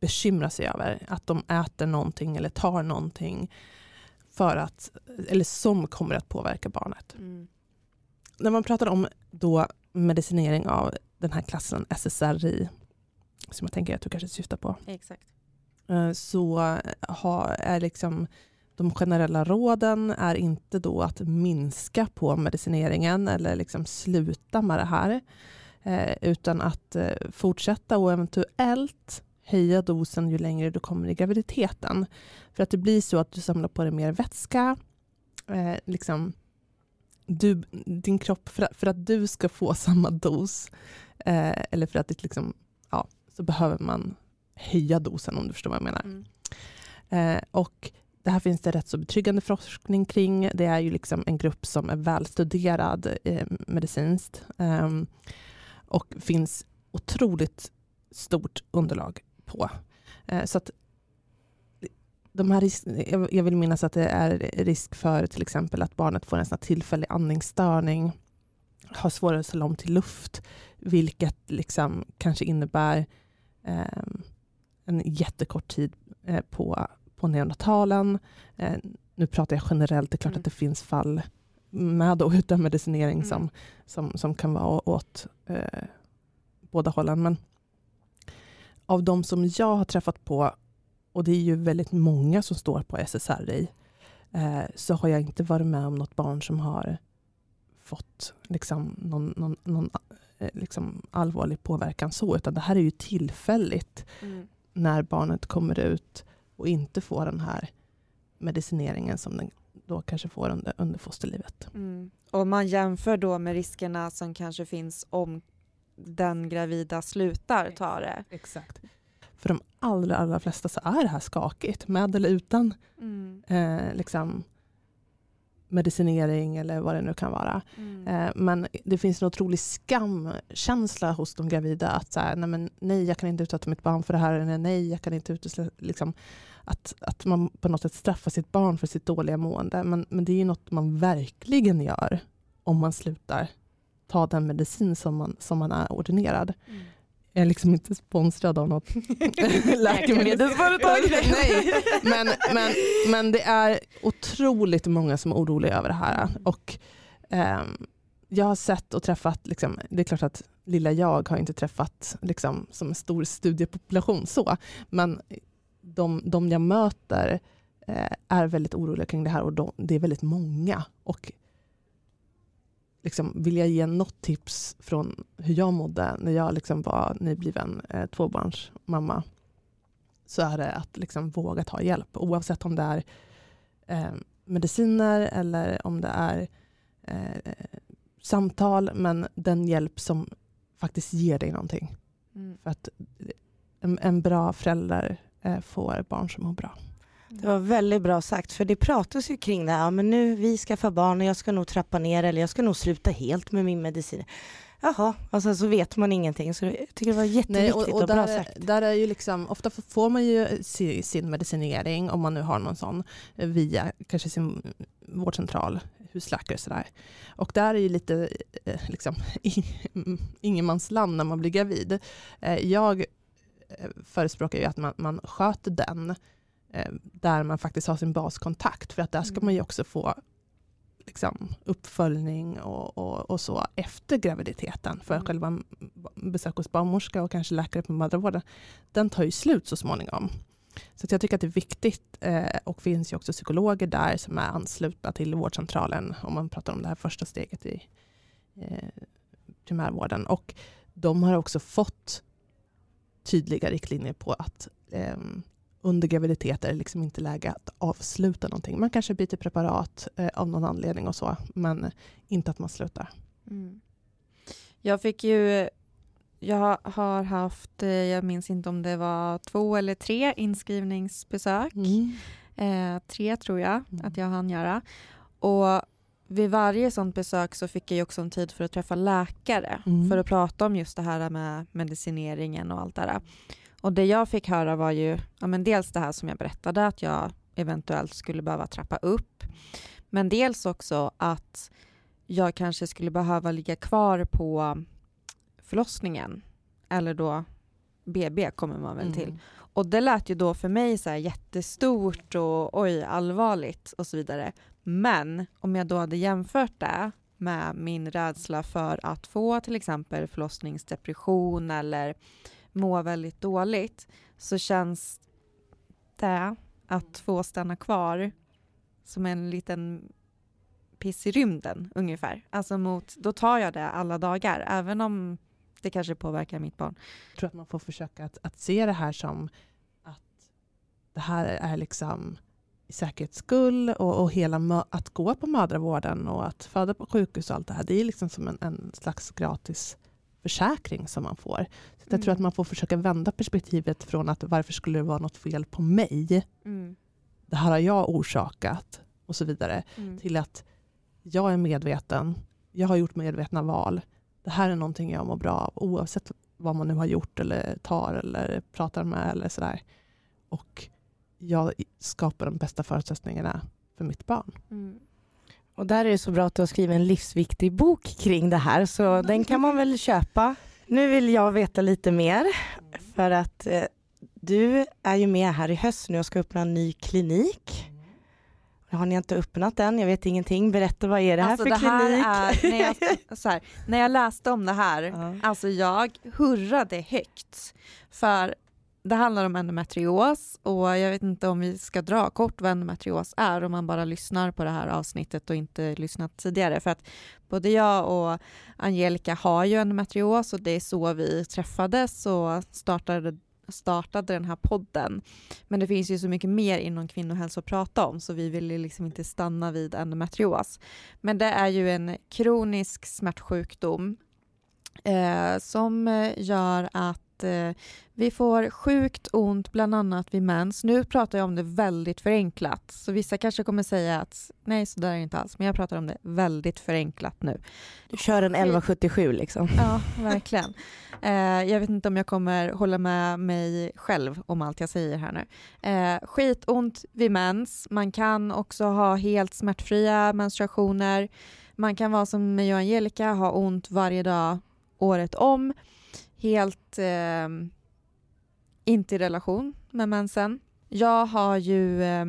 bekymrar sig över. Att de äter någonting eller tar någonting för att, eller som kommer att påverka barnet. Mm. När man pratar om då medicinering av den här klassen SSRI, som jag tänker att du kanske syftar på. Exakt. Eh, så ha, är liksom de generella råden är inte då att minska på medicineringen eller liksom sluta med det här, eh, utan att eh, fortsätta och eventuellt höja dosen ju längre du kommer i graviditeten. För att det blir så att du samlar på dig mer vätska. Eh, liksom, du, din kropp, för att, för att du ska få samma dos, eh, eller för att det liksom, ja, så behöver man höja dosen om du förstår vad jag menar. Mm. Eh, och det här finns det rätt så betryggande forskning kring. Det är ju liksom en grupp som är välstuderad eh, medicinskt. Eh, och finns otroligt stort underlag på. Eh, så att de här risk, jag vill minnas att det är risk för till exempel att barnet får en sån tillfällig andningsstörning, har svårare att ställa om till luft, vilket liksom kanske innebär eh, en jättekort tid eh, på, på neonatalen. Eh, nu pratar jag generellt, det är klart Mm. att det finns fall med och utan medicinering Mm. som, som, som kan vara åt eh, båda hållen. Men av de som jag har träffat på, och det är ju väldigt många som står på SSRI, eh, så har jag inte varit med om något barn som har fått liksom, någon, någon, någon liksom, allvarlig påverkan så, utan det här är ju tillfälligt Mm. när barnet kommer ut och inte får den här medicineringen som den då kanske får under, under fosterlivet. Mm. Och man jämför då med riskerna som kanske finns om den gravida slutar ta det. Exakt. För de allra, allra flesta så är det här skakigt, med eller utan Mm. eh, liksom medicinering eller vad det nu kan vara. Mm. Eh, men det finns en otrolig skamkänsla hos de gravida att så här, nej, men, nej, jag kan inte utsätta mitt barn för det här, eller nej, jag kan inte utesluta, liksom, att, att man på något sätt straffar sitt barn för sitt dåliga mående. Men, men det är ju något man verkligen gör om man slutar ta den medicin som man, som man är ordinerad. Mm. Jag är liksom inte sponsrad av något läkemedelsföretag. Nej, men, men, men det är otroligt många som är oroliga över det här. Och ehm, jag har sett och träffat, liksom, det är klart att lilla jag har inte träffat liksom, som en stor studiepopulation så, men de, de jag möter eh, är väldigt oroliga kring det här och de, det är väldigt många. Och liksom, vill jag ge något tips från hur jag mådde när jag liksom var nybliven eh, tvåbarnsmamma så är det att liksom våga ta hjälp oavsett om det är eh, mediciner eller om det är eh, samtal men den hjälp som faktiskt ger dig någonting. Mm. För att en, en bra förälder eh, får barn som mår bra. Det var väldigt bra sagt, för det pratas ju kring det här, ja, men nu vi ska få barn och jag ska nog trappa ner eller jag ska nog sluta helt med min medicin. Jaha, alltså så vet man ingenting. Så jag tycker det var jätteviktigt Nej, och, och, och bra där, sagt. är- där är ju liksom, ofta får man ju si- sin medicinering, om man nu har någon sån, eh, via kanske sin vårdcentral, husläkare och sådär. Och där är ju lite eh, liksom, ingenmansland när man blir gravid. Eh, Jag förespråkar ju att man, man sköter den där man faktiskt har sin baskontakt, för att där ska Mm. man ju också få liksom, uppföljning och, och, och så efter graviditeten. För Mm. själva besök hos barnmorska och kanske läkare på mödravården, den tar ju slut så småningom. Så jag tycker att det är viktigt eh, och finns ju också psykologer där som är anslutna till vårdcentralen om man pratar om det här första steget i eh, primärvården. Och de har också fått tydliga riktlinjer på att eh, under graviditet är det liksom inte läge att avsluta någonting. Man kanske byter preparat eh, av någon anledning och så, men inte att man slutar. Mm. Jag fick ju, jag har haft, eh, jag minns inte om det var två eller tre inskrivningsbesök. Eh, tre tror jag Mm. att jag hann göra. Och vid varje sånt besök så fick jag också en tid för att träffa läkare Mm. för att prata om just det här med medicineringen och allt det där. Och det jag fick höra var ju ja, men dels det här som jag berättade att jag eventuellt skulle behöva trappa upp. Men dels också att jag kanske skulle behöva ligga kvar på förlossningen. Eller då BB kommer man väl till. Mm. Och det lät ju då för mig så jättestort och oj, allvarligt och så vidare. Men om jag då hade jämfört det med min rädsla för att få till exempel förlossningsdepression eller må väldigt dåligt så känns det att få stanna kvar som en liten piss i rymden ungefär. Alltså mot, då tar jag det alla dagar, även om det kanske påverkar mitt barn. Jag tror att man får försöka att, att se det här som att det här är liksom i säkerhets skull och, och hela att gå på mödravården och att föda på sjukhus och allt det här, det är liksom som en, en slags gratis försäkring som man får. Jag mm. tror att man får försöka vända perspektivet från att varför skulle det vara något fel på mig? Mm. Det här har jag orsakat och så vidare. Mm. Till att jag är medveten, jag har gjort medvetna val. Det här är någonting jag mår bra av oavsett vad man nu har gjort eller tar eller pratar med eller sådär. Och jag skapar de bästa förutsättningarna för mitt barn. Mm. Och där är det så bra att du har skrivit en livsviktig bok kring det här, så den kan man väl köpa. Nu vill jag veta lite mer, för att eh, du är ju med här i höst nu och ska öppna en ny klinik. Har ni inte öppnat den? Jag vet ingenting. Berätta, vad är det här alltså, för det klinik? Här är, när, jag, här, när jag läste om det här, ja. alltså jag hurrade högt. För det handlar om endometrios och jag vet inte om vi ska dra kort vad endometrios är om man bara lyssnar på det här avsnittet och inte lyssnat tidigare. För att både jag och Angelica har ju endometrios och det är så vi träffades och startade startade den här podden. Men det finns ju så mycket mer inom kvinnohälsa att prata om så vi vill liksom inte stanna vid endometrios. Men det är ju en kronisk smärtsjukdom eh, som eh, gör att eh, vi får sjukt ont bland annat vid mens. Nu pratar jag om det väldigt förenklat, så vissa kanske kommer säga att nej, så där är det inte alls, men jag pratar om det väldigt förenklat nu. Du kör en 1177 liksom. Ja, verkligen. Eh, jag vet inte om jag kommer hålla med mig själv om allt jag säger här nu. Eh, skitont vid mens, man kan också ha helt smärtfria menstruationer, man kan vara som mig och Angelica, ha ont varje dag året om helt eh, inte i relation med mensen. Jag har ju, eh,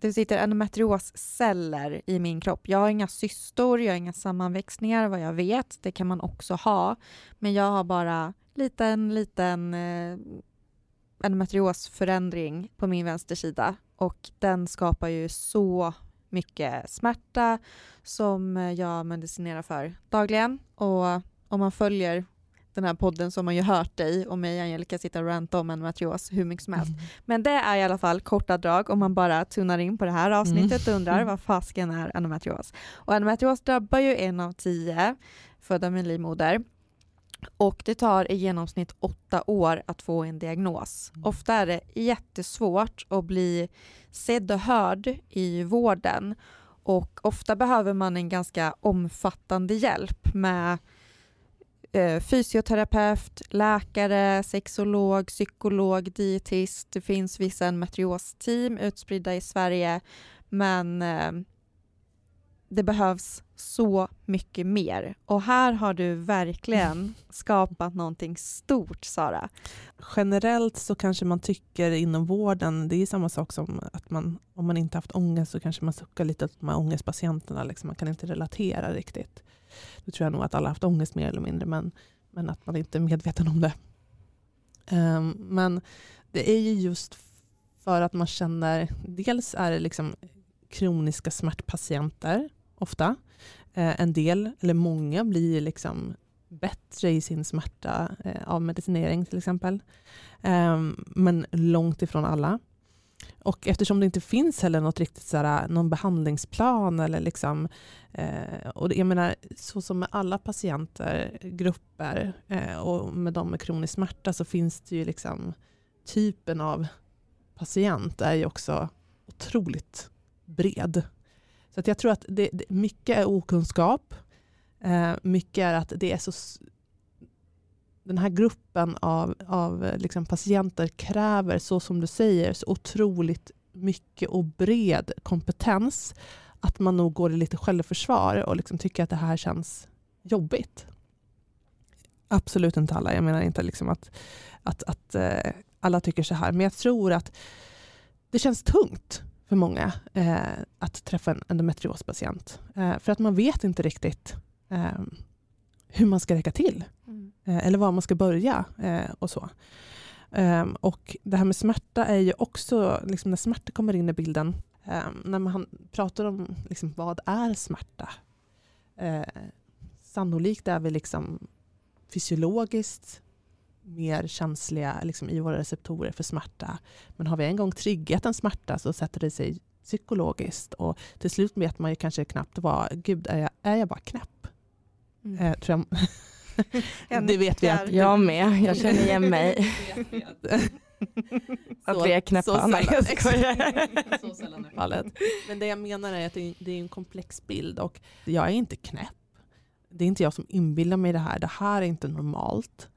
det sitter endometriosceller i min kropp. Jag har inga cystor, jag har inga sammanväxningar vad jag vet. Det kan man också ha. Men jag har bara liten, liten eh, endometriosförändring på min vänstersida och den skapar ju så mycket smärta som jag medicinerar för dagligen och om man följer den här podden har man ju hört dig och mig och Angelica sitta och ranta om endometrios hur mycket som helst. Mm. Men det är i alla fall korta drag om man bara tunar in på det här avsnittet mm. och undrar vad fasken är endometrios. Och endometrios drabbar ju en av tio födda med livmoder. Och det tar i genomsnitt åtta år att få en diagnos. Mm. Ofta är det jättesvårt att bli sedd och hörd i vården och ofta behöver man en ganska omfattande hjälp med eh, fysioterapeut, läkare, sexolog, psykolog, dietist. Det finns vissa endometrios-team utspridda i Sverige, men eh, det behövs så mycket mer. Och här har du verkligen skapat någonting stort, Sara. Generellt så kanske man tycker inom vården, det är samma sak som att man, om man inte haft ångest så kanske man suckar lite åt de här ångestpatienterna, liksom. man kan inte relatera riktigt. Då tror jag nog att alla haft ångest mer eller mindre, men, men att man inte är medveten om det. Um, men det är ju just för att man känner, dels är det liksom kroniska smärtpatienter ofta. Eh, en del, eller många, blir liksom bättre i sin smärta eh, av medicinering till exempel. Eh, men långt ifrån alla. Och eftersom det inte finns heller något riktigt såhär, äh, någon behandlingsplan eller liksom, eh, och jag menar så som med alla patienter, grupper eh, och med de med kronisk smärta så finns det ju liksom typen av patient är ju också otroligt bred. Så att jag tror att det, det mycket är okunskap. Eh, mycket är att det är så den här gruppen av, av eh, liksom patienter kräver, så som du säger, så otroligt mycket och bred kompetens att man nog går i lite självförsvar och liksom tycker att det här känns jobbigt. Absolut inte alla. Jag menar inte liksom att, att, att eh, alla tycker så här. Men jag tror att det känns tungt för många eh, att träffa en endometriospatient. Eh, för att man vet inte riktigt eh, hur man ska räcka till. Mm. Eh, eller var man ska börja eh, och så. Um, och det här med smärta är ju också, liksom när smärta kommer in i bilden, um, när man pratar om liksom, vad är smärta? Uh, sannolikt är vi liksom fysiologiskt mer känsliga liksom, i våra receptorer för smärta. Men har vi en gång triggat en smärta så sätter det sig psykologiskt och till slut vet man ju kanske knappt vad, gud är jag, är jag bara knäpp? Mm. Eh, tror jag, det vet vi att... Jag med, jag känner igen mig. att vi är knäppa. Så Nej, jag sällan, skojar. så sällan är fallet. Men det jag menar är att det är, det är en komplex bild och jag är inte knäpp. Det är inte jag som inbillar mig det här. Det här är inte normalt.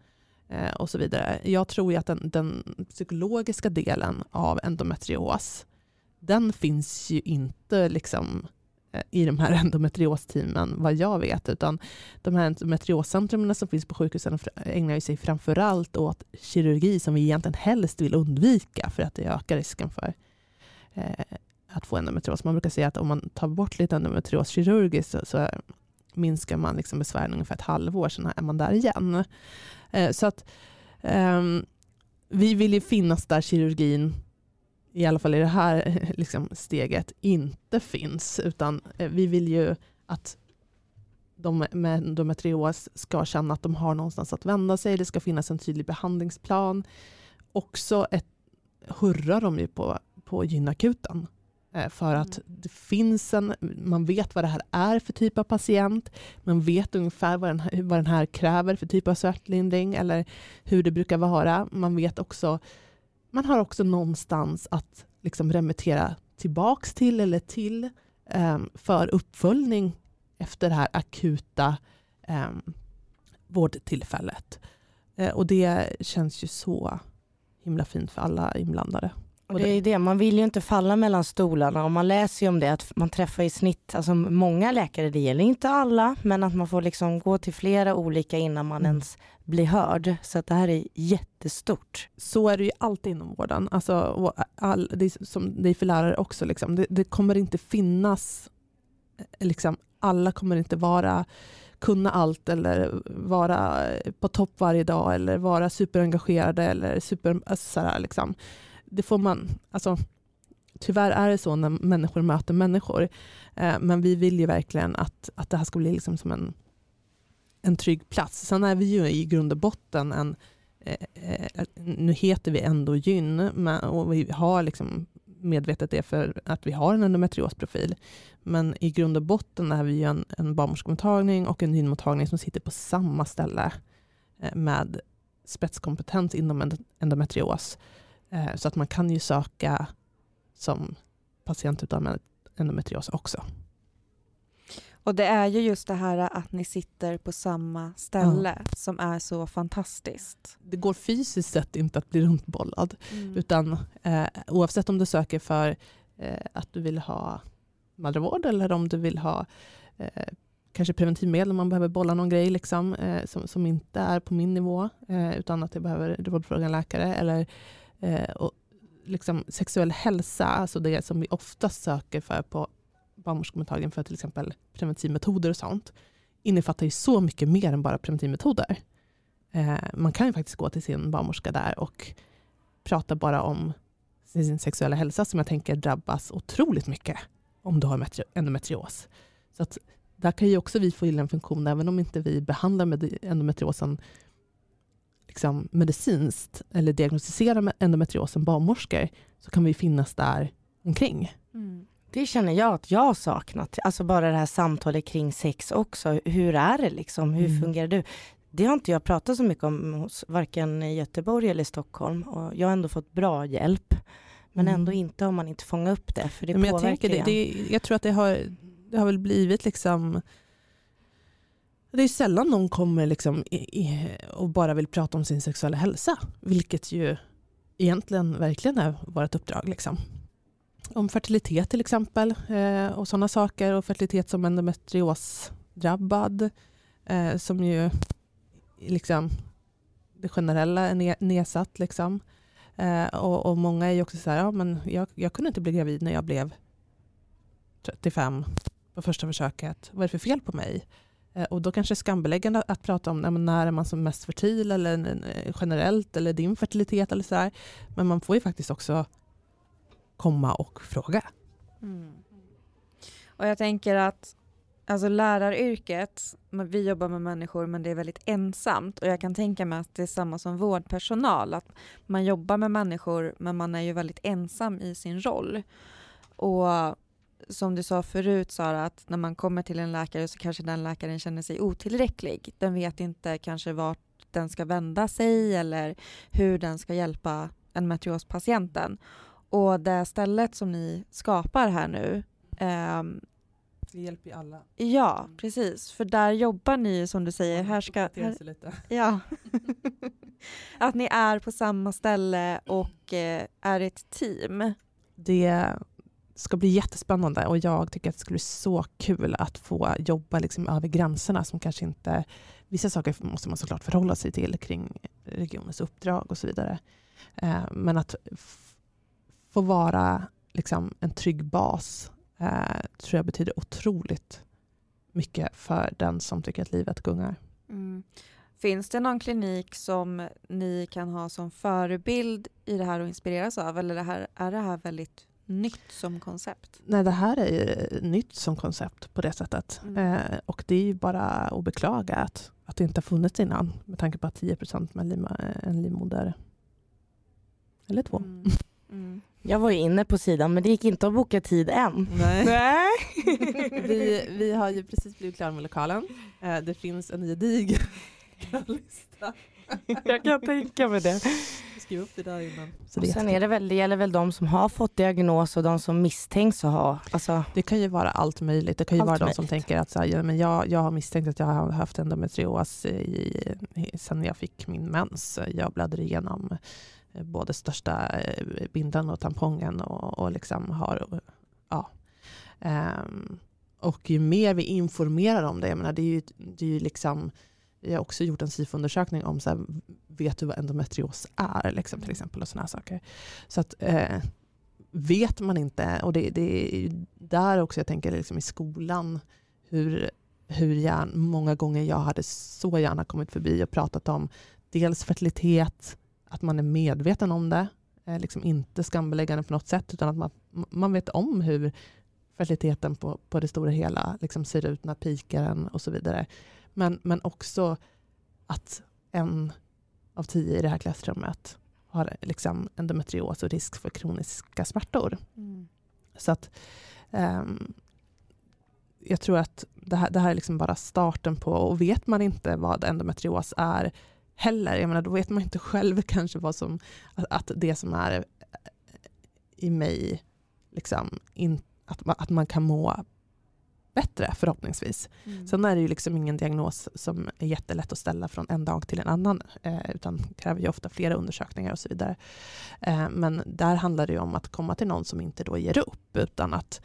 Eh, och så vidare. Jag tror ju att den, den psykologiska delen av endometrios, den finns ju inte liksom eh, Eh, i de här endometriosteamen vad jag vet, utan de här endometrioscentrumen som finns på sjukhusen ägnar sig framförallt åt kirurgi som vi egentligen helst vill undvika för att det ökar risken för eh, att få endometrios. Man brukar säga att om man tar bort lite endometrios kirurgiskt så, minskar man liksom besvären ungefär ett halvår, sen är man där igen. Eh, så att ehm, vi vill ju finnas där kirurgin, i alla fall i det här liksom, steget, inte finns, utan eh, vi vill ju att de med endometrios ska känna att de har någonstans att vända sig, det ska finnas en tydlig behandlingsplan. Också ett, hurrar de ju på, på gynakuten Eh, för att mm. det finns en, man vet vad det här är för typ av patient, man vet ungefär vad den, här, vad den här kräver för typ av smärtlindring eller hur det brukar vara. Man vet också, man har också någonstans att liksom remittera tillbaks till eller till um, för uppföljning efter det här akuta um, vårdtillfället. Uh, och det känns ju så himla fint för alla inblandade. Och det är det, man vill ju inte falla mellan stolarna och man läser ju om det att man träffar i snitt, alltså många läkare, det gäller inte alla, men att man får liksom gå till flera olika innan man mm. ens blir hörd. Så att det här är jättestort. Så är det ju alltid inom vården. Alltså, all, det är som det är för lärare också. Liksom. Det, det, kommer inte finnas, eh, liksom, alla kommer inte vara kunna allt eller vara på topp varje dag eller vara superengagerade eller super, alltså, sådär, liksom det får man, alltså tyvärr är det så när människor möter människor. Eh, men vi vill ju verkligen att, att det här ska bli liksom som en, en trygg plats. Sen är vi ju i grund och botten en, eh, eh nu heter vi ändå gyn, och vi har liksom medvetet det för att vi har en endometriosprofil. Men i grund och botten är vi ju en, en barnmorskemottagning och en gynmottagning som sitter på samma ställe eh, med spetskompetens inom endometrios. Eh, så att man kan ju söka som patient utav endometrios också. Och det är ju just det här att ni sitter på samma ställe ja. som är så fantastiskt. Det går fysiskt sett inte att bli runtbollad, mm. utan eh, oavsett om du söker för eh, att du vill ha mödravård eller om du vill ha eh, kanske preventivmedel om man behöver bolla någon grej liksom, eh, som, som inte är på min nivå, eh, utan att jag behöver rådfråga en läkare eller Eh, och liksom sexuell hälsa, alltså det som vi ofta söker för på barnmorskemottagningen för till exempel preventivmetoder och sånt, innefattar ju så mycket mer än bara preventivmetoder. Eh, man kan ju faktiskt gå till sin barnmorska där och prata bara om sin sexuella hälsa som jag tänker drabbas otroligt mycket om du har endometrios. Så att där kan ju också vi få in en funktion, även om inte vi behandlar med endometriosen liksom medicinskt eller diagnostisera endometriosen barnmorskor så kan vi finnas där omkring. Mm. Det känner jag att jag saknat. Alltså bara det här samtalet kring sex också. Hur är det liksom? Hur mm. fungerar du? Det har inte jag pratat så mycket om hos varken i Göteborg eller Stockholm och jag har ändå fått bra hjälp. Men mm. ändå inte om man inte fångar upp det för det Men jag påverkar det, det, Jag tror att det har, det har väl blivit liksom det är sällan någon kommer liksom i, i, och bara vill prata om sin sexuella hälsa, vilket ju egentligen verkligen är vårt uppdrag. Liksom. Om fertilitet till exempel eh, och sådana saker och fertilitet som endometriosdrabbad eh, som ju liksom det generella är nedsatt. Liksom. Eh, och, och, många är ju också så här, ja, men jag, jag kunde inte bli gravid när jag blev 35 på första försöket. Vad är det för fel på mig? Eh, och då kanske skambeläggande att prata om när är man som mest fertil eller generellt eller din fertilitet eller sådär. Men man får ju faktiskt också komma och fråga. Mm. Och jag tänker att Alltså läraryrket, vi jobbar med människor men det är väldigt ensamt och jag kan tänka mig att det är samma som vårdpersonal, att man jobbar med människor men man är ju väldigt ensam i sin roll. Och som du sa förut Sara, att när man kommer till en läkare så kanske den läkaren känner sig otillräcklig. Den vet inte kanske vart den ska vända sig eller hur den ska hjälpa endometriospatienten. Och det stället som ni skapar här nu eh, det hjälper ju alla. Ja, mm. precis. För där jobbar ni som du säger. Här ska, här. Ja. att ni är på samma ställe och eh, är ett team. Det ska bli jättespännande och jag tycker att det skulle bli så kul att få jobba liksom över gränserna som kanske inte... Vissa saker måste man såklart förhålla sig till kring regionens uppdrag och så vidare. Eh, men att få vara liksom en trygg bas eh, tror jag betyder otroligt mycket för den som tycker att livet gungar. Mm. Finns det någon klinik som ni kan ha som förebild i det här och inspireras av? Eller det här, är det här väldigt nytt som koncept? Nej, det här är nytt som koncept på det sättet. Mm. Eh, och det är ju bara att beklaga att, att det inte har funnits innan med tanke på att 10% med lima, en livmoder eller två. Mm. Mm. Jag var ju inne på sidan men det gick inte att boka tid än. Nej. Nej. vi, vi har ju precis blivit klara med lokalen. Eh, det finns en gedigen lista. Jag kan tänka mig det. Skriv upp det där innan. Så det sen är det väl, det gäller väl de som har fått diagnos och de som misstänks att ha. Alltså, det kan ju vara allt möjligt. Det kan ju vara möjligt. de som tänker att så här, ja, men jag, jag har misstänkt att jag har haft endometrios i, i, sen jag fick min mens. Jag bläddrar igenom Eh, både största eh, bindan och tampongen och, och liksom har, ja. Um, och ju mer vi informerar om det, jag menar, det är ju, det är ju liksom, vi har också gjort en SIFO-undersökning om så här, vet du vad endometrios är, liksom, till exempel, och sådana saker. Så att eh, vet man inte, och det, det är där också jag tänker liksom i skolan, hur, hur gärna, många gånger jag hade så gärna kommit förbi och pratat om dels fertilitet, att man är medveten om det, eh, liksom inte skambeläggande på något sätt, utan att man, man vet om hur fertiliteten på, på det stora hela liksom ser ut, när pikar den och så vidare. Men, men också att en av tio i det här klassrummet har liksom endometrios och risk för kroniska smärtor. Mm. Så att um, jag tror att det här, det här är liksom bara starten på, och vet man inte vad endometrios är, heller. Jag menar, då vet man inte själv kanske vad som, att, det som är i mig, liksom, in, att, man, att man kan må bättre förhoppningsvis. Mm. Sen är det ju liksom ingen diagnos som är jättelätt att ställa från en dag till en annan, eh, utan kräver ju ofta flera undersökningar och så vidare. Eh, men där handlar det ju om att komma till någon som inte då ger upp, utan att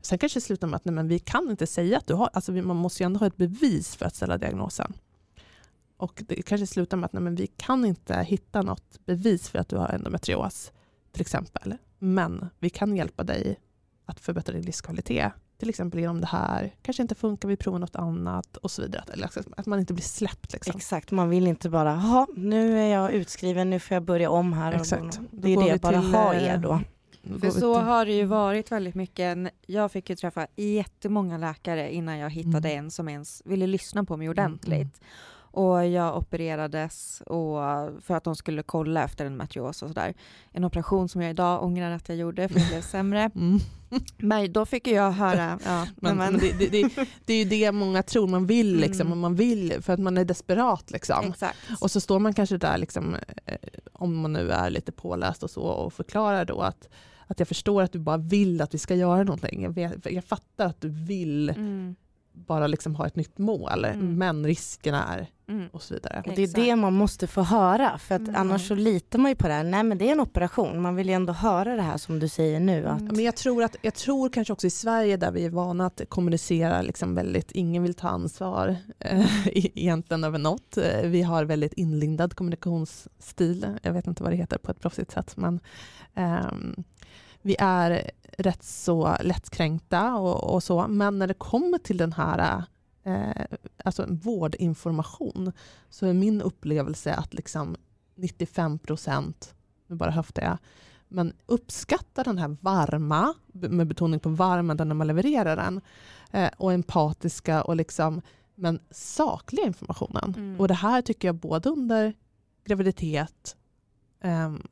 Sen kanske det slutar med att nej, men vi kan inte säga att du har, alltså man måste ju ändå ha ett bevis för att ställa diagnosen. Och det kanske slutar med att nej, men vi kan inte hitta något bevis för att du har endometrios, till exempel. Men vi kan hjälpa dig att förbättra din livskvalitet. Till exempel genom det här, kanske inte funkar, vi provar något annat och så vidare. Att, att man inte blir släppt. Liksom. Exakt, man vill inte bara, ha nu är jag utskriven, nu får jag börja om här. Exakt. Det är det, bara ha er då. Eh, För så har det ju varit väldigt mycket. Jag fick ju träffa jättemånga läkare innan jag hittade mm. en som ens ville lyssna på mig ordentligt. Mm. Och jag opererades och för att de skulle kolla efter en matrios och sådär. En operation som jag idag ångrar att jag gjorde för det blev sämre. Mm. Men då fick jag höra... Ja, men, men det, det, det, det, är ju det många tror, man vill liksom, mm. man vill för att man är desperat. Liksom. Exakt. Och så står man kanske där, liksom, eh, om man nu är lite påläst och så, och förklarar då att att jag förstår att du bara vill att vi ska göra någonting. Jag, vet, jag fattar att du vill mm. bara liksom ha ett nytt mål, mm. men risken är Mm. Och så vidare. Och det är det man måste få höra för att mm. annars så litar man ju på det här. Nej men det är en operation, man vill ju ändå höra det här som du säger nu. Att... Men jag tror, att, jag tror kanske också i Sverige där vi är vana att kommunicera liksom väldigt, ingen vill ta ansvar äh, egentligen över något. Eh, vi har väldigt inlindad kommunikationsstil, jag vet inte vad det heter på ett proffsigt sätt men ähm, vi är rätt så lättkränkta och, och så, men när det kommer till den här eh, alltså vårdinformation, så är min upplevelse att liksom 95 procent, nu bara höftar jag, men uppskattar den här varma, med betoning på varma, när man levererar den. eh, och empatiska och liksom, men sakliga informationen. Mm. Och det här tycker jag både under graviditet ehm,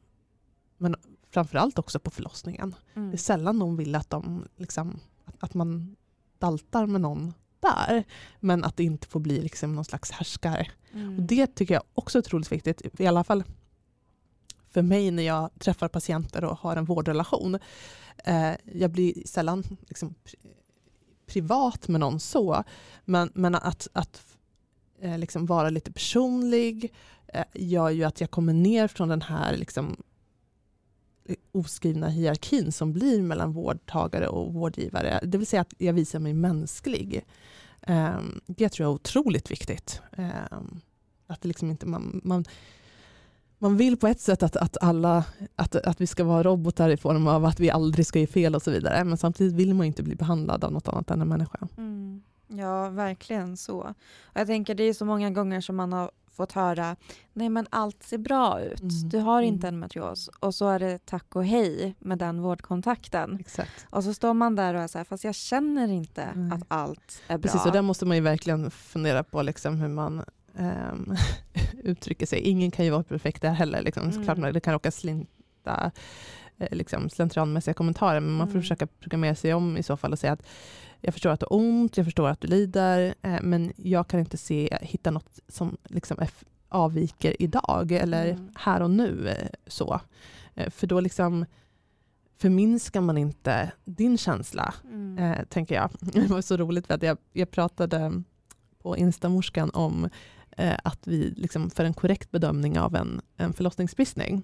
men framförallt också på förlossningen. Mm. Det är sällan någon vill att, de, liksom, att man daltar med någon där, men att det inte får bli liksom någon slags härskare. Mm. Och det tycker jag också är otroligt viktigt, i alla fall för mig när jag träffar patienter och har en vårdrelation. Eh, jag blir sällan liksom, pri- privat med någon så, men, men att, att eh, liksom vara lite personlig eh, gör ju att jag kommer ner från den här liksom, oskrivna hierarkin som blir mellan vårdtagare och vårdgivare. Det vill säga att jag visar mig mänsklig. Ehm, det tror jag är otroligt viktigt. Ehm, att det liksom inte man, man, man vill på ett sätt att, att, alla, att, att vi ska vara robotar i form av att vi aldrig ska ge fel och så vidare. Men samtidigt vill man inte bli behandlad av något annat än en människa. Mm. Ja, verkligen så. Och jag tänker det är så många gånger som man har fått höra nej men allt ser bra ut, Mm. du har inte Mm. endometrios och så är det tack och hej med den vårdkontakten. Exakt. Och så står man där och är så här, fast jag känner inte Nej. att allt är bra. Precis, och där måste man ju verkligen fundera på liksom hur man ehm, uttrycker sig. Ingen kan ju vara perfekt där heller. Liksom. Mm. Såklart, det kan råka slinta eh, liksom, slentrianmässiga kommentarer, men man får Mm. försöka programmera sig om i så fall och säga att jag förstår att du har ont, jag förstår att du lider, eh, men jag kan inte se, hitta något som liksom är avviker idag eller Mm. här och nu. eh, så. Eh, för då liksom förminskar man inte din känsla Mm. eh, tänker jag. Det var så roligt för att jag, jag pratade på Instamorskan om eh, att vi liksom för en korrekt bedömning av en, en förlossningsbristning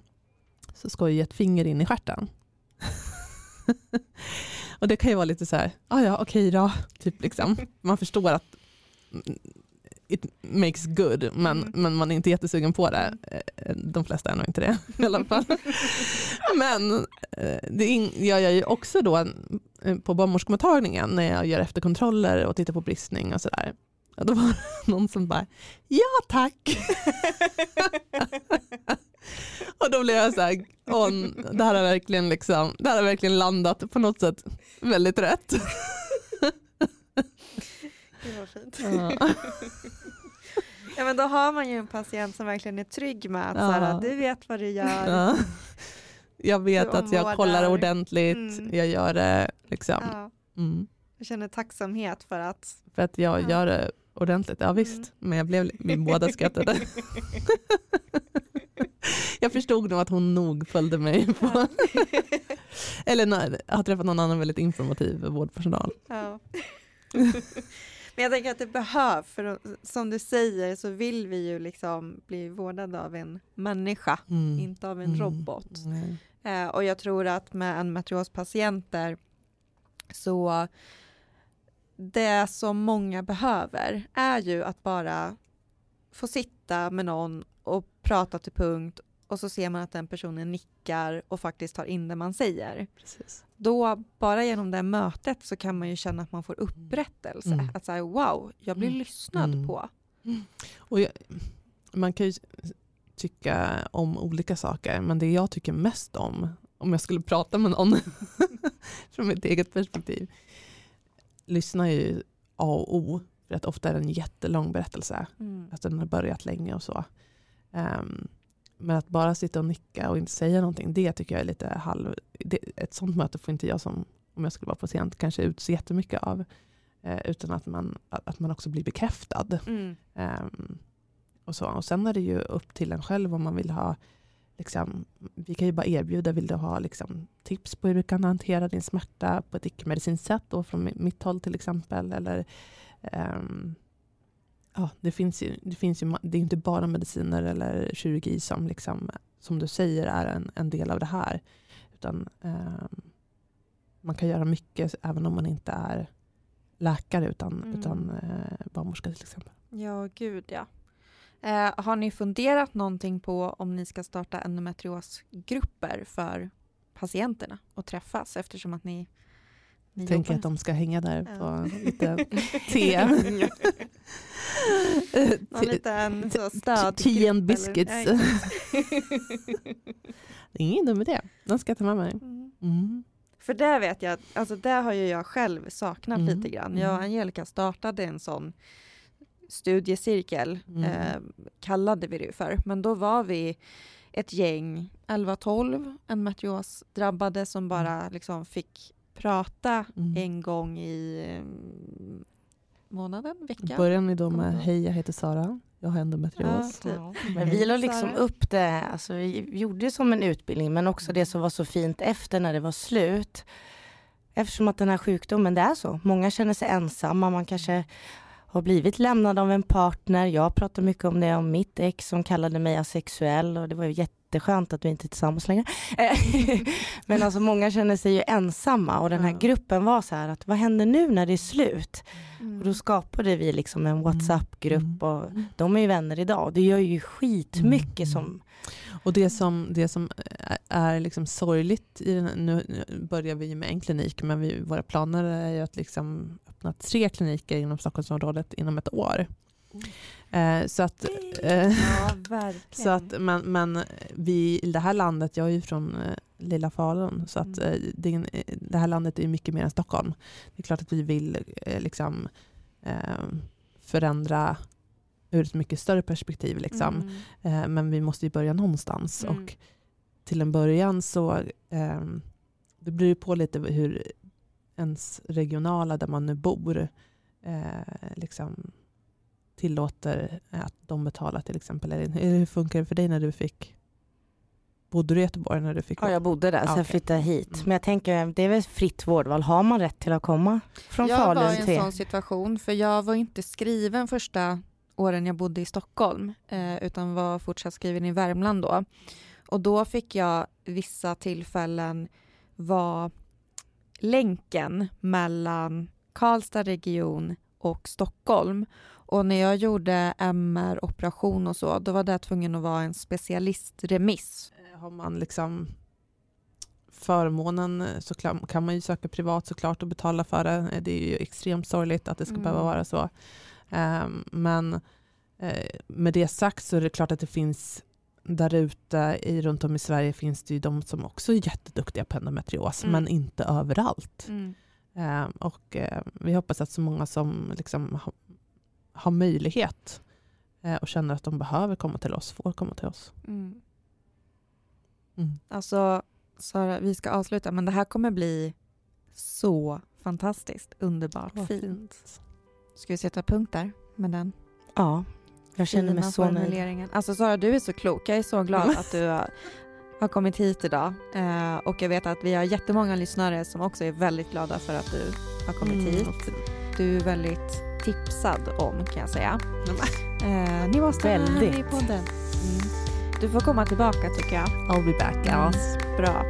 så ska ju ett finger in i stjärten. och det kan ju vara lite så här, ah, ja okej då, typ liksom. Man förstår att it makes good, men, Mm. men man är inte jättesugen på det. Eh, De flesta är nog inte det i alla fall. men eh, det gör jag ju också då eh, på barnmorskemottagningen när jag gör efterkontroller och tittar på bristning och sådär. Och Då var det någon som bara, ja tack. och då blev jag så här, åh, det här har verkligen liksom, det här har verkligen landat på något sätt väldigt rätt. Gud vad fint. Ja. Ja men då har man ju en patient som verkligen är trygg med att Ja. så här, du vet vad du gör. Ja. Jag vet Du att jag kollar ordentligt, Mm. jag gör det liksom. Ja, Mm. jag känner tacksamhet för att För att jag Ja. gör det ordentligt, ja visst. Mm. Men jag blev, vi båda skrattade. jag förstod nog att hon nog följde mig på, eller har träffat någon annan väldigt informativ vårdpersonal. Ja. Men jag tänker att det behövs, för som du säger så vill vi ju liksom bli vårdade av en människa, Mm. inte av en Mm. robot. Eh, och jag tror att med endometriospatienter så det som många behöver är ju att bara få sitta med någon och prata till punkt och så ser man att den personen nickar och faktiskt tar in det man säger. Precis. Då, bara genom det mötet så kan man ju känna att man får upprättelse. Mm. Att säga wow, jag blir Mm. lyssnad Mm. på. Och jag, man kan ju tycka om olika saker, men det jag tycker mest om, om jag skulle prata med någon från mitt eget perspektiv, lyssna är ju A och O, för att ofta är det en jättelång berättelse, Mm. att den har börjat länge och så. Ehm, men att bara sitta och nicka och inte säga någonting, det tycker jag är lite halv... Det, ett sånt möte får inte jag som, om jag skulle vara patient, kanske ut så jättemycket av. Eh, utan att man, att man också blir bekräftad. Mm. Ehm, och, så. och sen är det ju upp till en själv om man vill ha, liksom, vi kan ju bara erbjuda, vill du ha liksom, tips på hur du kan hantera din smärta på ett icke-medicinskt sätt, då, från mi- mitt håll till exempel. Eller, ehm, ja, det, finns ju, det, finns ju, det är inte bara mediciner eller kirurgi som, liksom, som du säger är en, en del av det här. Utan ehm, man kan göra mycket även om man inte är läkare utan, Mm. utan eh, barnmorska till exempel. Ja, gud ja. Eh, har ni funderat någonting på om ni ska starta endometriosgrupper för patienterna och träffas eftersom att ni, ni Tänker att de ska hänga där Ja. på lite te. Någon liten så Tea and biscuits. Det är ingen dum idé. Den ska jag ta med mig. Mm. Mm. För det vet jag, alltså det har ju jag själv saknat Mm. lite grann. Jag och Mm. Angelica startade en sån studiecirkel, Mm. eh, kallade vi det för. Men då var vi ett gäng, 11-12 endometrios-drabbade som bara liksom fick prata Mm. en gång i månaden, veckan. Börjar ni då med Ja. Hej, jag heter Sara, jag har endometrios. Ja, typ. Men vi la liksom upp det, alltså vi gjorde det som en utbildning men också det som var så fint efter när det var slut. Eftersom att den här sjukdomen, det är så. Många känner sig ensamma, man kanske har blivit lämnad av en partner. Jag pratar mycket om det, om mitt ex som kallade mig asexuell och det var ju jätteskönt att vi inte är tillsammans längre. Eh, Men alltså många känner sig ju ensamma och den här gruppen var så här att vad händer nu när det är slut? Mm. Och då skapade vi liksom en WhatsApp-grupp Mm. och de är ju vänner idag. Det gör ju skitmycket Mm. som Och det som, det som är- liksom sorgligt, i den, nu börjar vi med en klinik, men vi, våra planer är ju att liksom öppna tre kliniker inom Stockholmsområdet inom ett år. Eh, så att, eh, Ja, så att men, men vi i det här landet, jag är ju från eh, lilla Falun, så att Mm. eh, det, eh, det här landet är mycket mer än Stockholm. Det är klart att vi vill liksom förändra ur ett mycket större perspektiv. Liksom. Mm. Men vi måste ju börja någonstans. Mm. Och till en början så ehm, det beror ju på lite hur ens regionala, där man nu bor, eh, liksom tillåter att de betalar till exempel. Eller hur funkar det för dig när du fick Bodde du i Göteborg när du fick Ja, jag bodde där, så jag okej. flyttade hit. Mm. Men jag tänker, det är väl fritt vårdval. Har man rätt till att komma från jag var Falun i en till... sån situation, för jag var inte skriven första åren jag bodde i Stockholm, eh, utan var fortsatt skriven i Värmland då. Och då fick jag vissa tillfällen vara länken mellan Karlstad region och Stockholm. Och när jag gjorde MR-operation och så, då var det tvungen att vara en specialistremiss. Eh, Har man liksom förmånen eh, så kan man ju söka privat såklart och betala för det. Eh, Det är ju extremt sorgligt att det ska Mm. behöva vara så. Ehm, men eh, med det sagt så är det klart att det finns där ute i, runt om i Sverige finns det ju de som också är jätteduktiga på endometrios Mm. men inte överallt. Ehm, och eh, vi hoppas att så många som liksom har möjlighet eh, och känner att de behöver komma till oss får komma till oss. Mm. Mm. Alltså, Sara, vi ska avsluta, men det här kommer bli så fantastiskt, underbart, Vad fint. Ska vi sätta punkt där med den Ja, jag känner mig så nöjd. Alltså Sara, du är så klok. Jag är så glad att du har, har kommit hit idag. Eh, och jag vet att vi har jättemånga lyssnare som också är väldigt glada för att du har kommit Mm, hit. Du är väldigt tipsad om, kan jag säga. Eh, ni måste Väldigt. Mm. Du får komma tillbaka tycker jag. I'll be back guys. Bra.